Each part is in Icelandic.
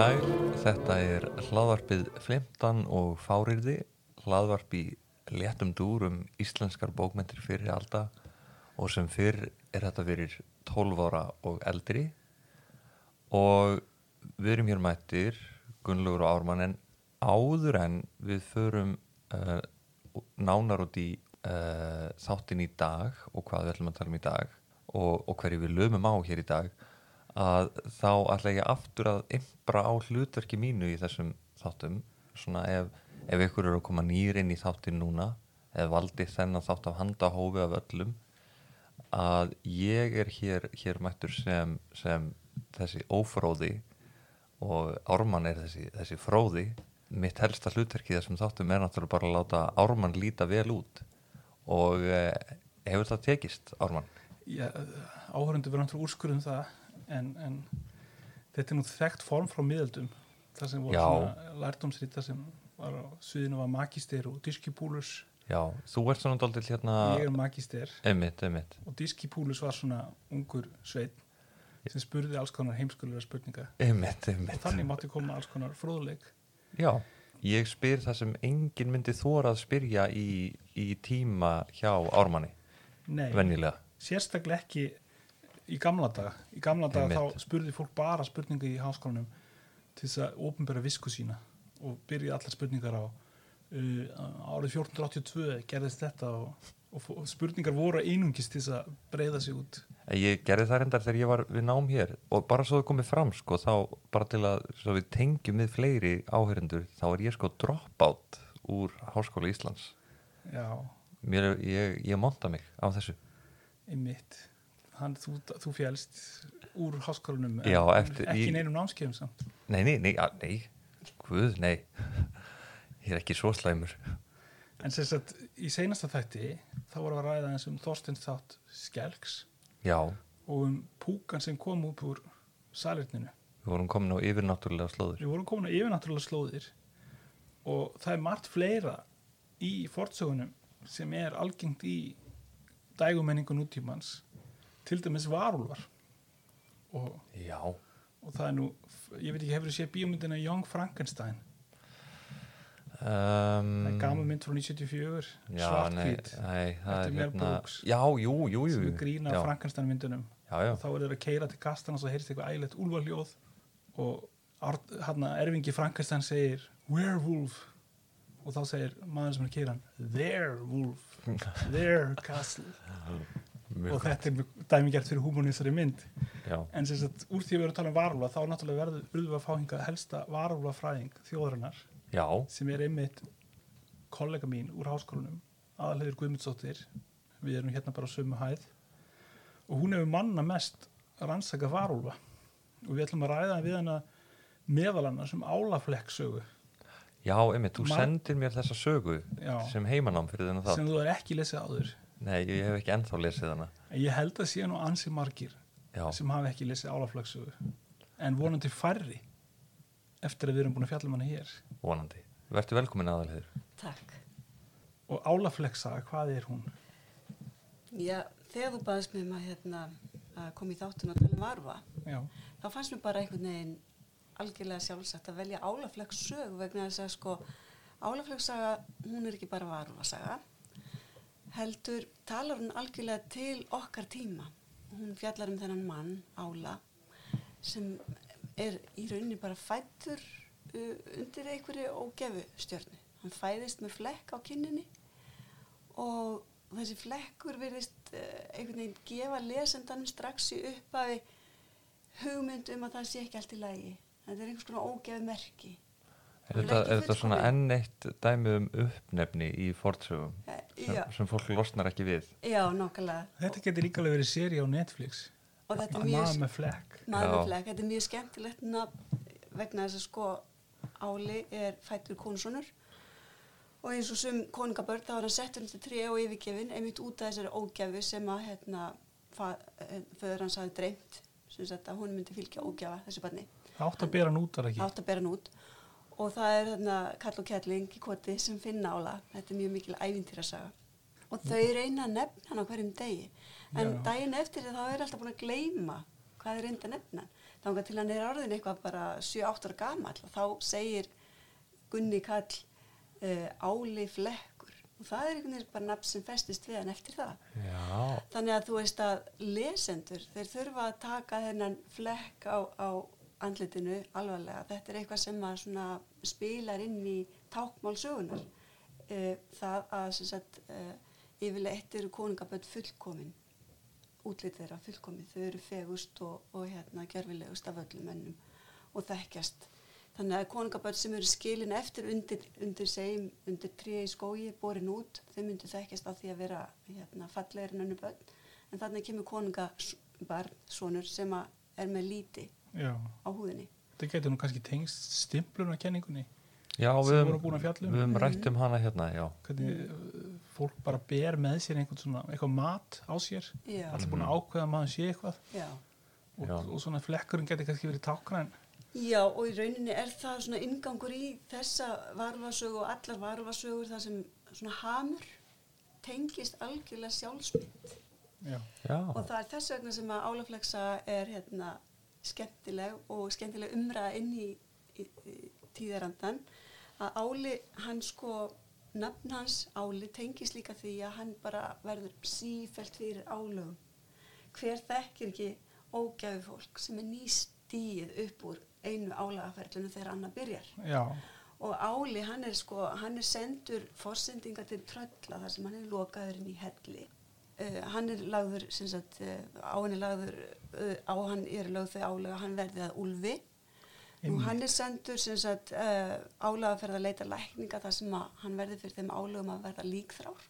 Sæl, þetta er hlaðvarpið Flimtan og Fáriði, hlaðvarp í léttum dúr um íslenskar bókmentir fyrir alda og sem fyrr er þetta fyrir 12 ára og eldri. Og við erum hér mættir, Gunnlaugur og Ármann, en áður en við förum uh, nánar út í uh, þáttin í dag og hvað við ætlum að tala um í dag og, og hverju við lögum á hér í dag að þá ætla ég aftur að ymbra á hlutverki mínu í þessum þáttum. Svona ef, ef ykkur eru að koma nýr inn í þáttin núna eða valdi þennan þátt af handahófi af öllum að ég er hér, hér mættur sem, sem þessi ófróði og Ármann er þessi, þessi fróði. Mitt helsta hlutverki þessum þáttum er náttúrulega bara að láta Ármann líta vel út. Og eh, hefur það tekist Ármann? Áhörundu verður náttúrulega úrskurðum það en, en þetta er nú þekkt form frá miðöldum það sem voru lærdomsrita sem var á sviðinu var magister og diskipúlus. Já, þú ert svona daldil hérna ég er magister. Emmitt, emmitt og diskipúlus var svona ungur sveit sem spurði alls konar heimskulega spurninga. Emmitt, og þannig mátti koma alls konar fróðuleik Já, ég spyr það sem enginn myndi þóra að spyrja í, í tíma hjá Ármanni. Nei, venjulega. sérstaklega ekki í gamla daga. Í gamla Einmitt. þá spurði fólk bara spurninga í háskólanum til þess að ofinbæra visku sína og byrja allar spurningar á uh, árið 1482 gerðist þetta og, og spurningar voru einungis til þess að breyða sig út. Ég gerði það reyndar þegar ég var við nám hér og bara svo það komið fram sko þá bara til að við tengjum við fleiri áhörendur þá er ég sko dropout úr Háskóla Íslands. Já, Mér, ég, ég monta mig á þessu. Einmitt Hann, þú, þú fjælst úr háskólanum Já, eftir- ekki neinum námskeiðum samt? Nei, nei, nei, að, nei. Guð, nei. Ég er ekki svo slæmur. En sem sagt, í seinasta þætti þá voru að ræða eins um Þorstein þátt Skelks Já, og um púkan sem kom upp úr salerninu. við vorum komin á yfirnáttúrulega slóður Við vorum komin að yfirnáttúrulega slóðir og það er margt fleira í fortsögunum sem er algengt í dægumenningu nútímans til dæmis varúlvar og, og það er nú, ég veit ekki hefur þú séð bíómyndina Young Frankenstein? Um, það er gama mynd frá 1974 Já, nei, svartkvít það Eftir Mel hérna Brooks. Sem er grína já, Frankenstein myndunum. Já, já, þá er þeir að keira til kastana og svo heyrst eitthvað ægilegt úlfarljóð og hann erfingi Frankenstein segir werewolf. Og þá segir maður sem er að keira hann their wolf, their castle mjög og þetta er dæmigert fyrir þessari mynd. Já, en sem sagt, úr því við erum að tala um varúla þá náttúrulega verður urðu að fá hingað helsta varúla fræðing þjóðarinnar já, sem er einmitt kollega mín úr háskólanum aðalhegur Guðmundsdóttir. Við erum hérna bara á sömu hæð. Og hún hefur manna mest rannsaka varúlfa. Og við ætlum að ræða við hana meðal annars um álaflekk sögu já, einmitt, þú Mar- sendir mér þessa sögu Já. sem heimanám fyrir þennan það sem þú er ekki lesið áður Nei, ég hef ekki ennþá lesið hana. Ég held að sé nú ansi margir Já, sem hafi ekki lesið álaflekk sögu en vonandi færri eftir að við erum búin að fjalla um hana hér. Vonandi. Vertu velkomin aðalhegur Takk. og álaflekk saga, hvað er hún? Já, þegar þú baðist mér maður hérna að koma í þáttun og tala um varfa, Já, þá fannst mér bara einhvern veginn algjörlega sjálfsagt að velja álaflegs sög vegna þess að sko álaflegs saga, hún er ekki bara varfa saga, heldur talar hún algjörlega til okkar tíma. Hún fjallar um þennan mann, Ála, sem er í rauninni bara fættur uh, undir einhverju ógefu stjörnu. Hann fæðist með flekk á kinninni og þessi flekkur virðist uh, einhvern veginn gefa lesendanum strax í upphafi hugmynd um að það sé ekki allt í lagi. Þetta er einhvers konar ógefi merki. Er þetta, er þetta svona enn eitt dæmi um uppnefni í fortsögum Eh, sem, fólk losnar ekki við. Já, nákvæmlega. þetta getur líka alveg verið séri á Netflix. Og þetta er að mjög, maður með flekk. Maður með flekk, þetta er mjög skemmtilegt vegna þess að sko Áli er fættur konusonur og eins og sum konungabörn þá er hann settur undir tré og yfirgefin einmitt út af þessari ógjafu sem að hérna, föður hans hafi dreymt sem sagt að hún myndi fylgja ógjafa þessu barni. Átt að bera hann út átt að bera hann út og það er þarna kall og kettling í koti sem finna ála. Þetta er mjög mikil ævintýrasaga. Og þau reyna að nefna hann á hverjum degi. En Já. daginn eftir þá er alltaf búin að gleyma hvað er reynda að nefna. Hann þangar til hann er orðin eitthvað bara 7-8 ára gamall og þá segir Gunni Kall uh, Áli Flekkur. Og það er einhvern veginn bara nafn sem festist við hann eftir það. Já, þannig að þú veist að lesendur þeir þurfa að taka þennan flekk á, á andlitinu alvarlega, þetta er eitthvað sem að spilar inn í tákmálsögunar uh, það að sagt uh, yfirleitt eru konungaböld fullkomin útlit þeirra fullkomin, þau eru fegust og, og hérna gerfilegust af öllum mennum og þekkjast. Þannig að konungaböld sem eru skilin eftir undir, undir segjum, undir tríu í skógi borin út, þau myndu þekkjast af því að vera hérna fallegir en önnu börn. En þannig kemur konungabarn sonur sem er með líti Já, á húðinni. Þetta getur nú kannski tengst stimplunarkenningunni já Sem við voru höfum búin að fjalla um. við höfum rætt um hana hérna, já. hvernig uh, fólk bara ber með sér einhvern svona, eitthvað mat á sér. Já, allir búin að ákveða að maður sé eitthvað. Já. og, Já. og svona flekkurinn getur kannski verið tákgræn Já, og í rauninni er það svona ingangur í þessa varfasögu og allar varfasögur þar sem svona hamur tengist algjörlega sjálfsmynd. Já, Já, og það er þess vegna sem að álaflexa er hérna skemmtileg og skemmtileg umræða inn í, í, í tíðarandan að Áli, hann sko nafn hans Áli tengist líka því að hann bara verður sífælt fyrir álögum. Hver þekkir ekki ógæfi fólk sem er nýstíð upp úr einu álagaferlinu þegar annar byrjar? Já, og Áli hann er sko hann er sendur forsendinga til trölla þar sem hann er lokaður inn í helli uh, hann er lagður sagt, uh, á hann er lagður uh, á hann er lögð þau álega hann verði að og Einmitt. hann er sendur sagt álega að ferða að leita lækninga þar sem að hann verði fyrir þeim álegum að verða líkþrár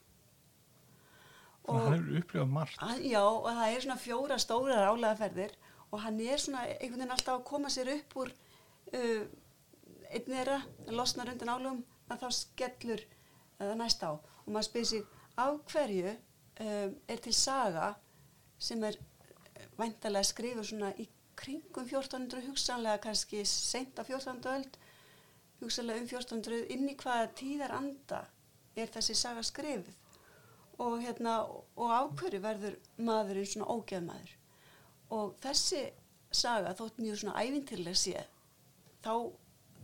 þannig að hann hefur upplifað margt Hann, já, og það er svona fjóra stórar álægaferðir og hann er svona einhvern veginn alltaf að koma sér upp úr einn þeirra, losnar undan álugum, að þá skellur það næst á. Og maður spyrir sig, af hverju uh, er til saga sem er væntalega skrifur svona í kringum 1400, hugsanlega kannski seint á 1400 öld, hugsanlega um 1400, inn í hvaða tíðar anda er þessi saga skrifið og hérna og af hverju verður maðurinn svona ógeðmaður? Og þessi saga þótt mjög svona ævintirlega sé þá,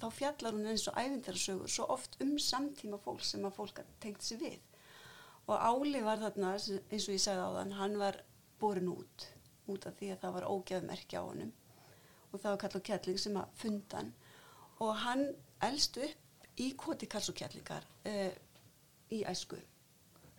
þá fjallar hún eins og ævintirasögur svo oft um samtíma fólk sem að fólk tengt sér við og Áli var þarna eins og ég sagði á þann hann var borin út út af því að það var ógeðmerki á honum. Og það var kall og kjalling sem að funda hann. Og hann elst upp í koti kalls og kjallingar uh, í æsku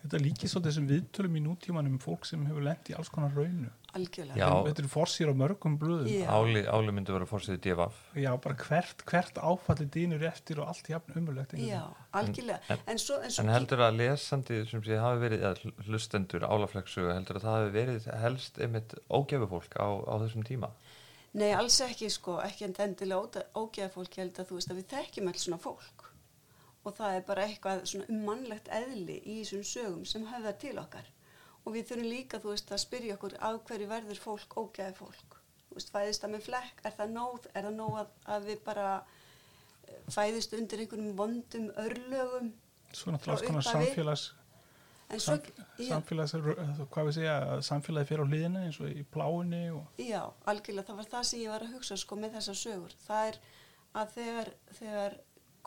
þetta líkir svo þessum viðtölum í nútímanum um fólk sem hefur lent í alls konar raunu algjörlega þetta eru forsýr á mörgum blöðum Já. Áli, Áli myndi vera fórsýðið divaf. já, bara hvert, hvert áfalli dýnur eftir og allt jafn umulegt Já, algjörlega. En, En- svo, en svo En heldur að lesandi sem sé hafi verið, eða hlustendur álafleksu, heldur að það hafi verið helst einmitt ógæfu fólk á, á þessum tíma? Nei, alls ekki sko, ekki en endilega ógeða fólk ég held að þú veist að við þekkjum alls svona fólk og það er bara eitthvað svona ummannlegt eðli í þessum sögum sem höfða til okkar. Og við þurfum líka, þú veist, að spyrja okkur af hverju verður fólk ógeða fólk? Þú veist, fæðist það með flekk, er það nóð er það nóð að, að við bara eh, fæðist undir einhverjum vondum örlögum svo náttúrulega alls konar samfélags en svo, samf samfélags hvað við segja, samfélagi fyrir á hliðina eins og í pláinni og Já, algjörlega, það var það sem ég var að hugsa sko með þessar sögur. Það er að þegar, þegar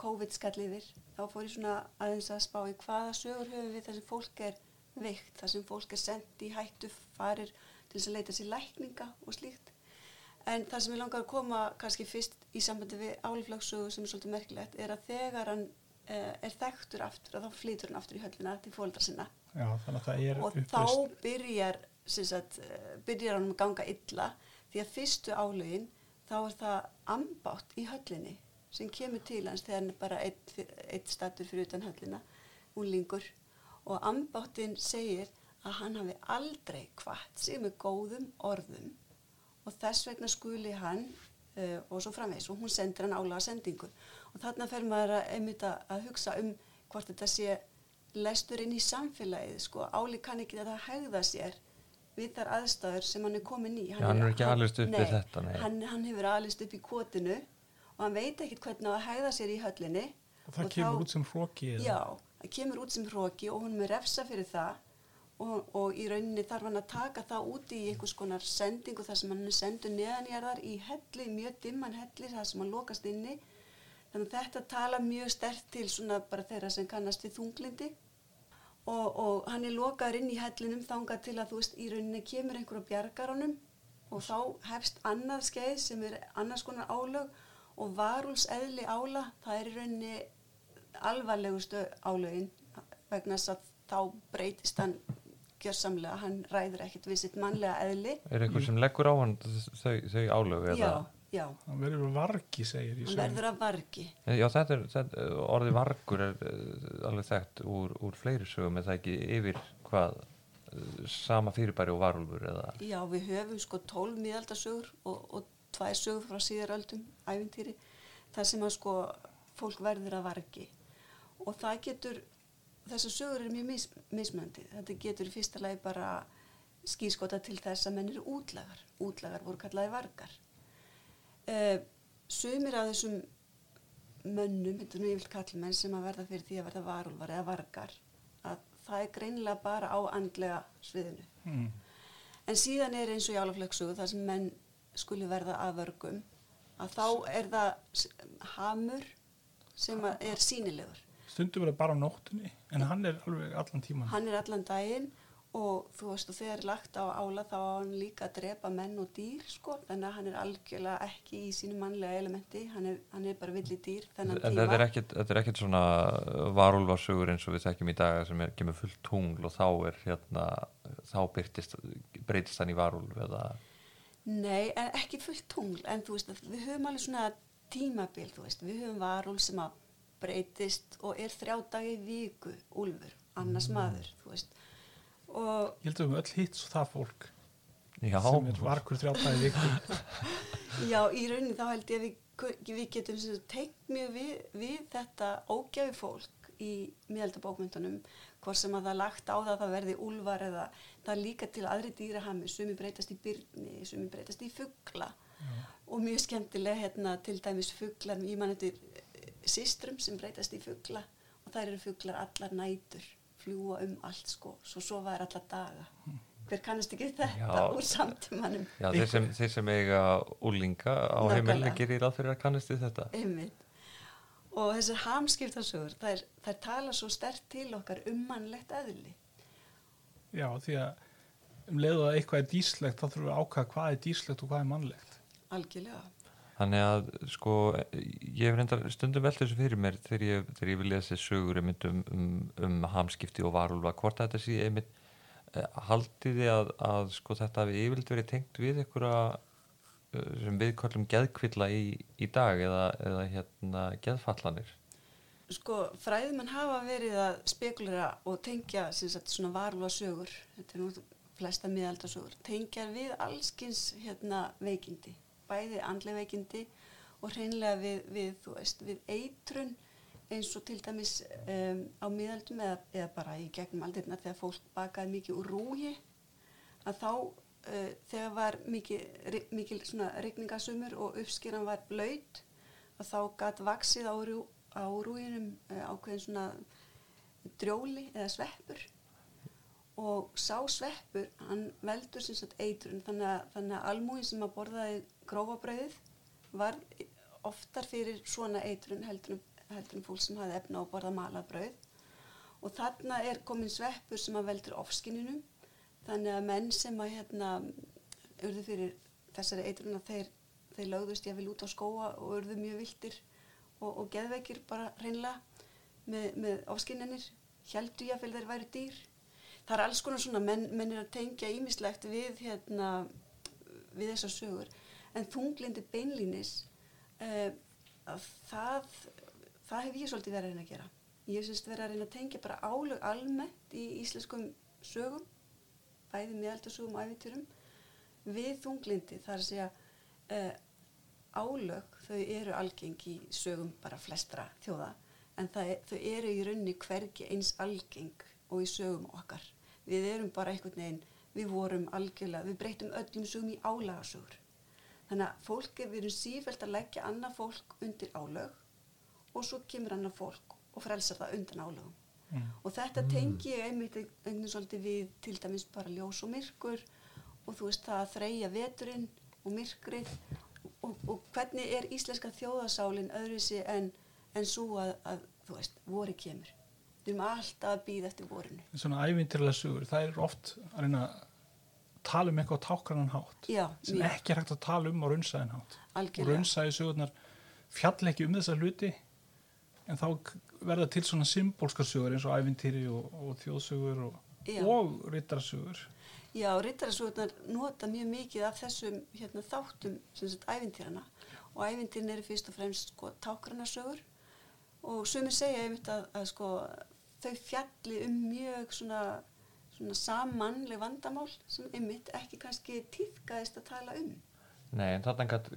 COVID skall yfir, þá fór ég svona aðeins að spá í hvaða sögur höfum við þar sem fólk er veikt, þar sem fólk er sendt í hættu farir til þess að leita sér lækninga og slíkt. En það sem ég langar að koma kannski fyrst í sambandi við álflagssögu sem er svolítið merkilegt er að þegar hann uh, er þekktur aftur og þá flytur hann aftur í höllina til fóldra sinna. Já, er og uppreist þá byrjar sagt, eh, byrjar hann að ganga illa því að fyrstu álögin þá er það ambátt í höllinni sem kemur til hans þegar hann er bara eitt, eitt statur fyrir utan höllina úlingur og ambáttin segir að hann hafi aldrei kvart sig með góðum orðum og þess vegna skuli hann uh, og svo framvegs og hún sendir hann álaga sendingu. Og þarna fer maður að, einmitt að, að hugsa um hvort þetta sé lestur inn í samfélagið sko, Áli kann ekki þetta hegða sér við þar aðstæður sem hann er komin í. Já, hann er ekki alist upp nei, þetta, nei. Hann, hann hefur alist upp í kotinu og hann veit ekkit hvernig að hegða sér í höllinni. Og það kemur út sem hróki Já, það kemur út sem hróki og hún er refsa fyrir það. Og, og í rauninni þarf hann að taka það út í einhvers konar sendingu þar sem hann er sendur neðanjarðar í helli, mjög dimman helli þar sem hann lokast inni. Þannig að þetta tala mjög stert til svona bara þeirra sem kannast við þunglindi og, og hann er lokaður inn í hellinum þangað til að þú veist í rauninni kemur einhver á bjargarunum og þá hefst annað skeið sem er annars konar álög og varúls eðli ála það er í rauninni alvarlegustu álögin vegna þess að þá breytist hann gjörsamlega, hann ræður ekkert við sitt mannlega eðli. Er eitthvað sem leggur á hann þau, þau álög? eða? já, já, hann verður vargi segir í hann verður að vargi. Já, þetta er, þetta, orðið vargur er uh, alveg þekkt úr, úr fleiri sögum en það ekki yfir hvað uh, sama fyrirbæri og varulfur eða? Já, við höfum sko 12 miðaldasögur og, og tvær sögur frá síðaröldum, æfintýri, þar sem að sko fólk verður að vargi og það getur, þessar sögur eru mjög mis, mismöndi, þetta getur í fyrsta lagi bara skýrskota til þess að menn eru útlagar, útlagar voru kallaði vargar. Uh, sumir af þessum mönnum, þetta er mjög vilt kallmenn sem að verða fyrir því að verða varulvar eða vargar, að það er greinilega bara á andlega sviðinu. mm. En síðan er eins og í álaflöksugu þar sem menn skuli verða að vörgum að þá er það hamur sem er sínilegur. stundum verður bara á nóttunni en hann er alveg allan tíman Hann er allan daginn og þú veist og þegar er lagt á ála þá á hann líka að drepa menn og dýr sko. Þannig að hann er algjörlega ekki í sínu mannlega elementi, hann er, hann er bara villi dýr þennan En þetta er ekkit, þetta er ekkit svona varulfarsögur eins og við þekkjum í dag sem er, kemur fullt tungl og þá er hérna, þá byrtist, breytist hann í varulf eða Nei, en ekki fullt tungl, en þú veist að við höfum alveg svona tímabil, þú veist, við höfum varúl sem að breytist og er þrjá dagi í viku, úlfur, annars maður, þú veist, og ég held að við höfum öll hitt svo það fólk Já, sem er vargur þrjátaði viku. Já, í rauninni þá held ég að við, við getum sem sagt tengt mjög við, við þetta ógæfi fólk í miðaldabókmyndunum, hvort sem að það er lagt á það að það verði úlfar eða það er líka til aðri dýrahami, sumi breytast í byrni, sumi breytast í fugla. Og mjög skemmtilega hérna til dæmis fuglar, ég man þetta systrum sem breytast í fugla og þær eru fuglar allar nætur fljúa um allt sko, svo sofa þær allar daga. Hver kannast ekki þetta Já. úr samtímanum? Já þeir, sem, þeir sem eiga úlinga á heimilinu gerir ráð fyrir að kannast þetta. Einmitt og þessar hamskiptasögur þær, þær tala svo stert til okkar um mannlegt eðli. Já því að um leiðu að eitthvað er dýrslegt þá þurfum við að ákvaða hvað er dýrslegt og hvað er mannlegt. Algjörlega. Þannig að sko ég hef reyndar stundum velt þessu fyrir mér þegar ég, þegar ég vil lesa sögur um, um, um hamskipti og varulva hvort þetta sé einmitt eh, haldið þið að, að sko þetta hafi yfirleitt verið tengt við einhverja sem við kallum geðkvilla í, í dag eða, eða hérna geðfallanir sko fræðumenn hafa verið að spekulera og tengja sagt, svona varulva sögur þetta er nú flesta miðaldasögur tengja við allskins hérna, veikindi bæði andlega veikindi og hreinlega við, við, þú veist, við eitrun eins og til dæmis um, á miðaldum eða, eða bara í gegnum aldirna þegar fólk bakaði mikið úr rúi að þá uh, þegar var mikið, svona rigningasumur og uppskeran var blöyt að þá gatt vaksið á, rú, á rúinum uh, ákveðin svona drjóli eða sveppur. Og sá sveppur, hann veldur sem sagt eitrun, þannig að, þannig að almúin sem að borðaði grófabröðið var oftar fyrir svona eitrun heldur, en fólk sem hafði efna á að borða malað brauð. Og þarna er komin sveppur sem að veldur ofskinninum þannig að menn sem að hérna urðu fyrir þessari eitrun að þeir, þeir lögðust ég vil út á skóa og urðu mjög viltir og, og geðveikir bara hreinlega með, með ofskinninir heldur ég að þeir væri dýr. Það er alls konar svona menn, menn er að tengja ímislegt við hérna við þessar sögur. En þunglindi beinlínis uh, að það það hef ég svolítið verið að reyna að gera. Ég sérst verið að reyna að tengja bara álög almennt í íslenskum sögum bæði miðaldarsögum og æfiturum við þunglindi þar að segja uh, álög þau eru algeng í sögum bara flestra þjóða en það, þau eru í raunni hvergi eins algeng og í sögum okkar. Við erum bara einhvern veginn við vorum algjörlega, við breytum öllum sögum í álagasögur. Þannig að fólk er við erum sífælt að leggja annað fólk undir álög og svo kemur annað fólk og frelsar það undan álögum Mm. og þetta tengi ég einmitt einhvern svolítið við til dæmis bara ljós og myrkur og þú veist það að þreyja veturinn og myrkrið og, og hvernig er íslenska þjóðasálin öðruvísi en, en svo að, að þú veist, vori kemur. Við erum alltaf að býða eftir vorinu. Svona ævintýrlega sögur, það er oft að reyna tala um eitthvað á tákranan hátt já, sem mjög, ekki er hægt að tala um á raunsæðin hátt. Og algjörlega raunsæði sögurnar fjall ekki um þessa hluti en þá verða til svona symbolskar sögur eins og ævintýri og, og þjóðsögur og, og rittarasögur Já, rittarasögurnar nota mjög mikið af þessum hérna, þáttum sem sagt ævintýrana og ævintýrin eru fyrst og fremst sko, tákranarsögur og sumir segja einmitt að, að sko, þau fjalli um mjög svona, svona samanleg vandamál sem einmitt ekki kannski tíðkaðist að tala um. Nei, en þarna gat,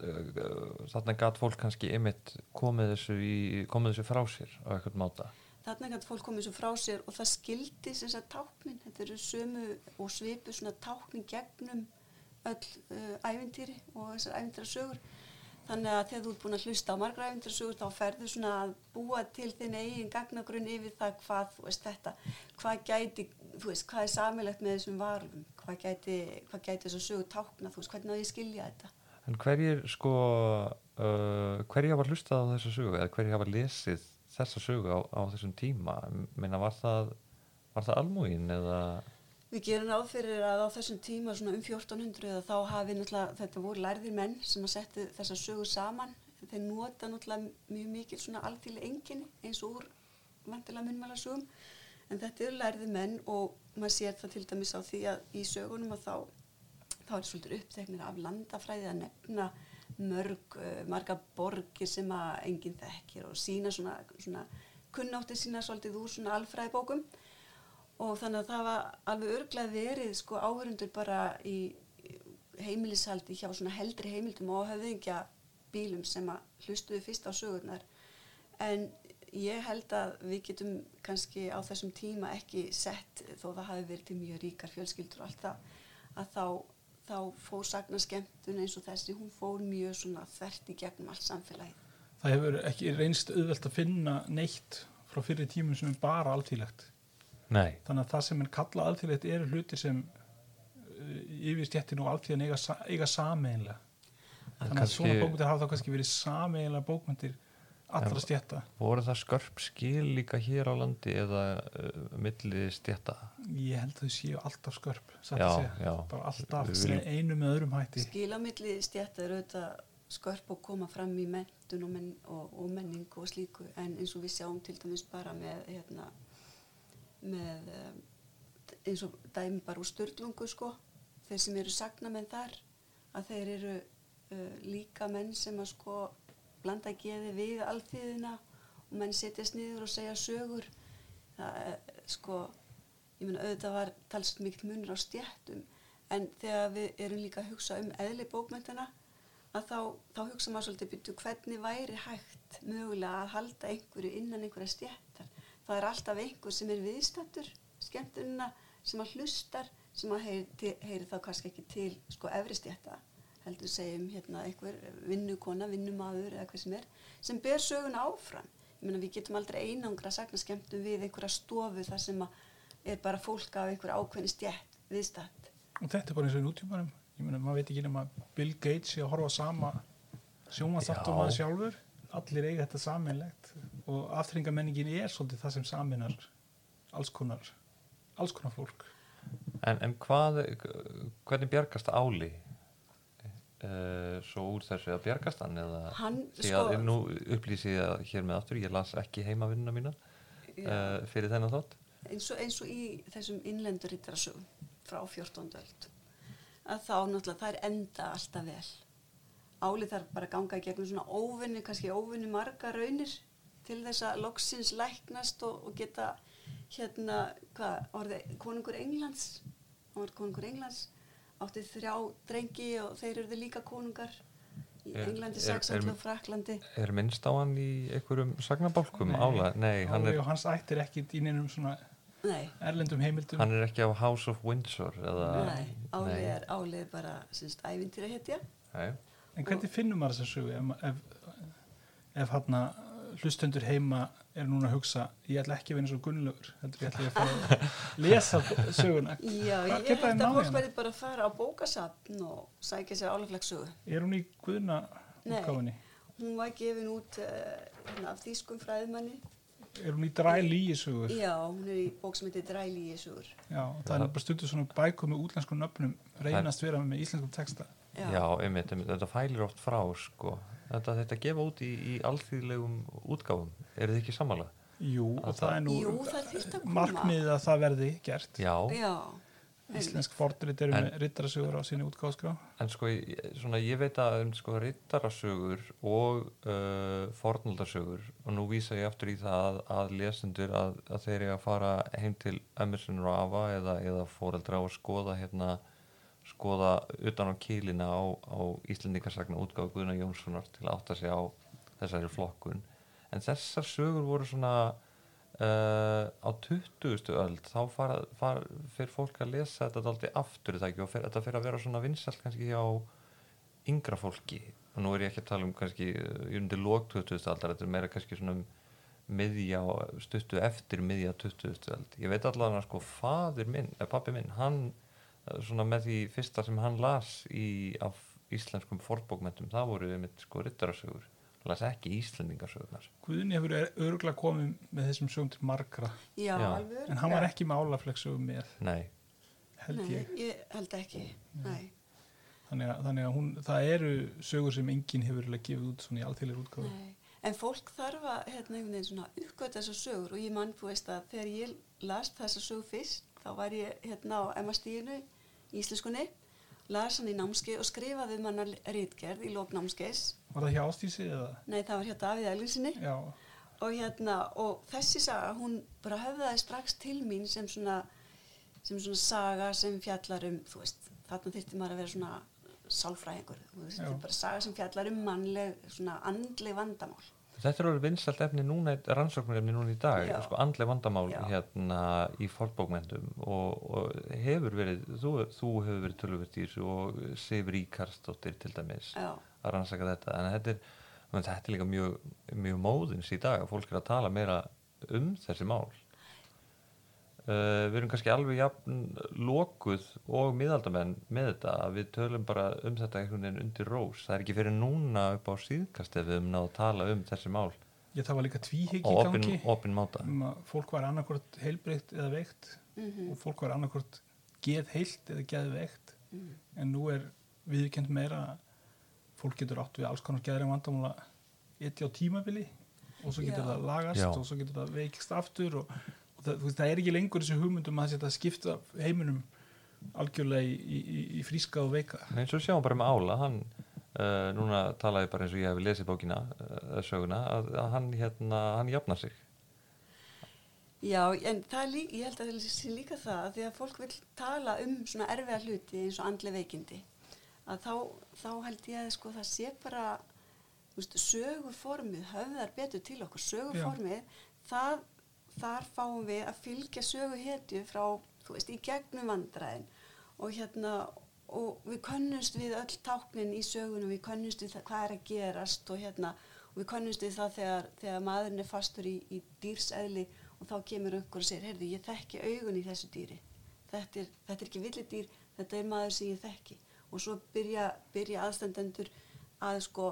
uh, þarna gat fólk kannski ymitt komið þessu, komið þessu frá sér á eitthvað máta. Þarna gæti fólk komið svo frá sér og það skildi þess að táknin, þetta eru sömu og svipu svona táknin gegnum öll uh, ævintýri og þessar ævintýrasögur. Þannig að þegar þú ert búin að hlusta á margra ævintýrasögur þá ferðu svona að búa til þinn eigin gagnagrunn yfir það hvað, þú veist þetta, hvað gæti, þú veist, hvað er samilegt með þessum varulum, hvað gæti, hvað gæti þessar sögur tákna, þú veist, hvernig á ég að skilja þetta. En hverjir sko, uh, hverjir hafa hlustað á þessa sögu eða hverjir hafa lesið þessa sögu á, á þessum tíma? Meina, var það, var það almúin eða... Við gerum ráð fyrir að á þessum tíma svona um 1400 eða þá hafi náttúrulega þetta voru lærðir menn sem að setja þessa sögur saman. Þeir nota náttúrulega mjög mikil svona alþýli enginni eins og úr vantilega munnmælasögum. En þetta eru lærðir menn og maður sér það til dæmis á því að í sögunum að þá, þá er svolítið uppteknir af landafræði að nefna mörg, uh, marga borgir sem að enginn þekkir og sína svona, svona kunnátti sína svolítið úr svona alfræðibókum og þannig að það var alveg örglega verið sko áhörundur bara í heimilishaldi hjá svona heldri heimildum og höfðingja bílum sem að hlustuðu fyrst á sögurnar. En ég held að við getum kannski á þessum tíma ekki sett þó það hafi verið til mjög ríkar fjölskyldur og allt það að þá, þá fór sagna skemmtun eins og þessi hún fór mjög svona þvert í gegnum allt samfélagið. Það hefur ekki reynst auðvelt að finna neitt frá fyrir tímum sem er bara alþýlegt Nei. þannig að það sem er kalla alþýlegt eru hlutir sem uh, yfir stjettin og alþýðan eiga, eiga sameinlega þannig að kannski- svona bókmyndir hafa þá kannski verið sameinlega bókmyndir allra stjetta Voru það skörp skil líka hér á landi eða uh, milli stjætta? ég held að þau séu alltaf skörp Já, að segja. já. bara alltaf með einu með öðrum hætti Skilamilli stjætta er auðvitað skörp og koma fram í mentun og, menn, og, og menning og slíku en eins og við sjáum til dæmis bara með hérna, með um, eins og dæmi bara úr störlungu sko. Þeir sem eru sagnamenn þar að þeir eru uh, líka menn sem að sko blanda geði við alþýðina og menn setjast niður og segja sögur. Það er sko ég meina auðvitað var talsett mikill munur á stjættum en þegar við erum líka að hugsa um eðli bókmyndina að þá, þá hugsa maður svolítið byrju hvernig væri hægt mögulega að halda einhverju innan einhverja stjættar það er alltaf einhver sem er viðstættur skemmtunina sem að hlustar sem að heyri, til- heyri þá kannski ekki til sko efri stjætta heldur segjum hérna einhver vinnukona, vinnumadur eða hvað sem er sem ber sögun áfram. Ég meina við getum aldrei einangra sagna skemmtum við einhverja stofu þar sem að er bara fólk af einhverja ákveðni stjætt viðstætt og þetta er bara eins og í nútímanum. Ég meina, maður veit ekki nema Bill Gates sé að horfa sama sjómanþáttum að sjálfur. Allir eiga þetta saminlegt og aftryngamenningin er svolítið það sem saminar alls konar alls konar fólk. En, en hvað, hvernig bjargast Áli uh, svo úr þessu? Að bjargast hann eða? Hann, því sko- að nú upplýsi ég að hér með aftur, ég las ekki heimavinnuna mína uh, fyrir þennan þátt. Eins og, eins og í þessum innlendur rittarasögum frá 14. öld að þá náttúrulega það er enda alltaf vel. Álið þarf bara að ganga í gegnum svona óvinni, kannski óvinni marga raunir til þess að loksins læknast og, og geta hérna, hvað, orðið konungur Englands. Hann var konungur Englands átti þrjá drengi og þeir eru líka konungar í Er- Englandi, Saxlandi er- og Fraklandi Er minnst á hann í einhverjum sagnabálkum? Ála? Nei, hann er, og hans ættir ekki í neinum svona Nei, erlendum heimildum. Hann er ekki á House of Windsor eða, nei, álið er, álið bara syns, ævintýra hetja Nei. en hvernig finnum maður þessa sögu ef, ef, ef hann hlustendur heima er núna að hugsa ég ætla ekki að vera eins og Gunnlaugur heldur ég ætla ég að fara að lesa söguna Já, ég held að fólk hérna? verði bara að fara á bókasapn og sækja sér álaflegsögu. er hún í Guðna Nei. útgáfinni Hún var gefin út uh, af þýskum fræðmanni. er hún í dræ lígisögur Já, hún er í bók sem heitir Dræli Jésúr. já, það er bara stundur svona bækur með útlenskum nöfnum reynast vera með íslenskum texta Já, einmitt, einmitt, þetta fælir oft frá sko. Þetta, þetta gefa út í, í alþýðlegum útgáfum, eru þið ekki sammála? jú, Að og það er nú Jú, það þyrfti að koma. markmiðið að það verði gert. Já, Já, íslensk fordrit eru En- með rittarasögur á sinni útgáðskrá en sko, svona, ég veit að um, sko, rittarasögur og uh, fornaldarsögur og nú vísa ég aftur í það að, að lesendur að, að þeir eru að fara heim til Emerson og Ava eða, eða foreldra og skoða hérna skoða utan á kýlina á, á Íslendingarsagna útgáfu Guðna Jónssonar til að átta sig á þessari flokkun en þessar sögur voru svona uh, á 20. öld þá fara, fara, fyrir fólk að lesa þetta aldrei aftur það ekki og fer, þetta fyrir að vera svona vinsalt kannski hjá yngra fólki og nú er ég ekki að tala um kannski uh, ég myndi lók 20. aldar þetta er meira kannski svona um miðja stuttu eftir miðja 20. öld ég veit allavega að sko fadir minn, pappi minn hann svona með því fyrsta sem hann las í af íslenskum fornbókmentum það voru einmitt sko rittarasögur hann las ekki íslendingasögurnar Guðni hefur örgulega komið með þessum sögum til margra já, Já. alveg. en hann var ekki með álaflegsögum með nei, held Nei, ég ég held ekki. Nei. þannig að, þannig að hún, það eru sögur sem enginn hefur gefið út svona í útgáfu Nei. En fólk þarf að hérna, einhvern veginn svona uppgöta þessar sögur og ég mann, þú veist að þegar ég las þessar sögur fyrst, þá var ég hérna á MA-stíðinu í Íslenskunni, las hann í námskeið og skrifaði um hann rítgerð í lók námskeiðs. var það hjá ástísi eða? Nei, það var hjá Davíð Elginsinni já, og hérna, og þessi saga, hún bara höfðaði strax til mín sem svona, sem svona saga sem fjallar um, þú veist, þarna þyrfti maður að vera svona sálfræðingur, þú veist, bara saga sem fjallar um mannleg, svona andleg vandamál. Þetta er alveg vinsalt efni núna, rannsóknarefni núna í dag, sko andleg vandamál Já. hérna í fornbókmentum og, og hefur verið, þú, þú hefur verið tölvöld í þessu og Sif Ríkarsdóttir til dæmis Já. að rannsaka þetta, en þetta er, menn, þetta er líka mjög, mjög móðins í dag að fólk er að tala meira um þessi mál. Uh, við erum kannski alveg jafn lokuð og miðaldamenn með þetta að við tölum bara um þetta einhvern veginn undir rós. Það er ekki fyrir núna upp á síðkast ef við höfum náð að tala um þessi mál ég það var líka tvíhygg í opin, gangi opin máta um fólk var annarkvort heilbreytt eða veikt Mm og fólk var annarkvort geð heilt eða geð veikt en nú er viðkend meira að fólk getur átt við alls konar geðri vandamála eti á tímabili og svo getur Já. það lagast Já. og svo getur það veikist aftur og það, veist, það er ekki lengur þessi hugmyndum að þetta skipta heiminum algjörlega í, í, í, fríska og veika. En eins og sjáum bara með Ála hann, uh, núna talaði bara eins og ég hef lesið bókina uh, söguna, að, að hann hérna, hann jafnar sig. Já, en það er líka, ég held að það sé líka það að því að fólk vil tala um svona erfiða hluti eins og andli veikindi að þá, þá held ég að sko það sé bara veist, söguformið höfðar betur til okkur söguformið, það þar fáum við að fylgja söguhetju frá, þú veist, í gegnum vandræðin og hérna og við könnumst við öll táknin í sögunum, við könnumst við það, hvað er að gerast og hérna, og við könnumst við það þegar, þegar maðurinn er fastur í, í dýrseðli og þá kemur einhver og segir, heyrðu, ég þekki augun í þessu dýri. Þetta er, þetta er ekki villidýr, þetta er maður sem ég þekki. Og svo byrja, byrja aðstandendur að sko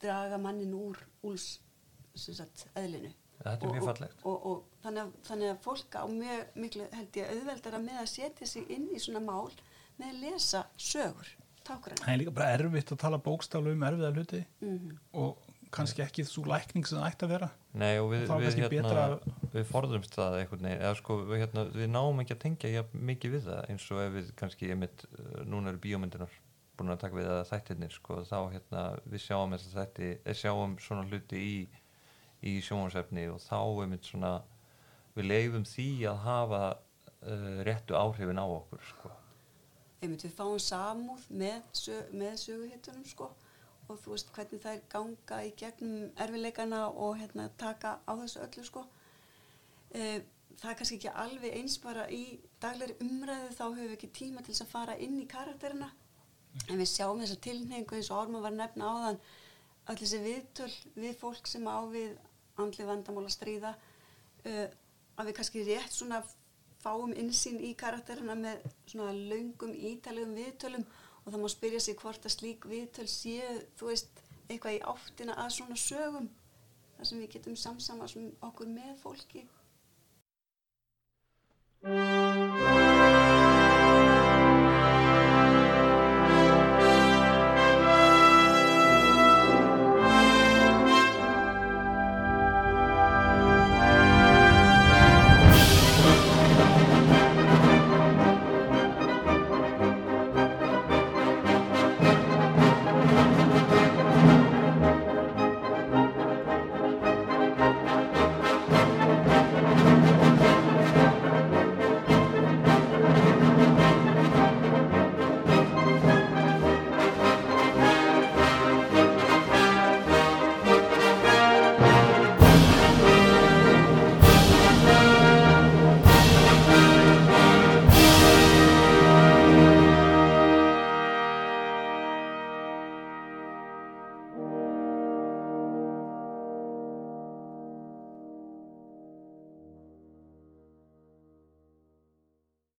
draga mannin úr úls sem sagt, eðlinu. Þetta er Og- mjög og- fallegt. Og, og, þannig, að, þannig að fólk á mjög miklu, held ég, auðveldara með að setja sig inn í svona mál með að lesa sögur, tákran. það er líka bara erfitt að tala bókstálu um erfiða hluti Mm og kannski ekki svo lækning sem það ætti að vera Nei og við, við, kannski hérna, betra við forðumst það einhvern veginn, eða sko við, hérna, við náum ekki að tengja jafn mikið við það eins og ef við kannski, einmitt, uh, núna eru bíómyndunar búin að taka við að þættirnir sko, þá hérna, við sjáum þess að þætti, eh, sjáum svona hluti í, í sjónvarsefni og þá einmitt svona, við leifum því að hafa uh, réttu áhrifin á okkur sko. einmitt við fáum samúð með, sög, með söguhittunum sko og þú veist hvernig þær ganga í gegnum erfileikana og hérna taka á þessu öllu sko. E, það er kannski ekki alveg eins bara í daglegri umræðu þá höfum við ekki tíma til þess að fara inn í karakterina. En við sjáum þessa tilhengu eins og Ármann var nefna áðan öll þessi viðtöl við fólk sem á við andli vandamál að stríða uh, að við kannski rétt svona fáum insýn í karakterina með svona laungum ítalegum viðtölum og það má spyrja sig hvort að slík viðtöl séu, þú veist, eitthvað í áttina að svona sögum þar sem við getum samsama okkur með fólki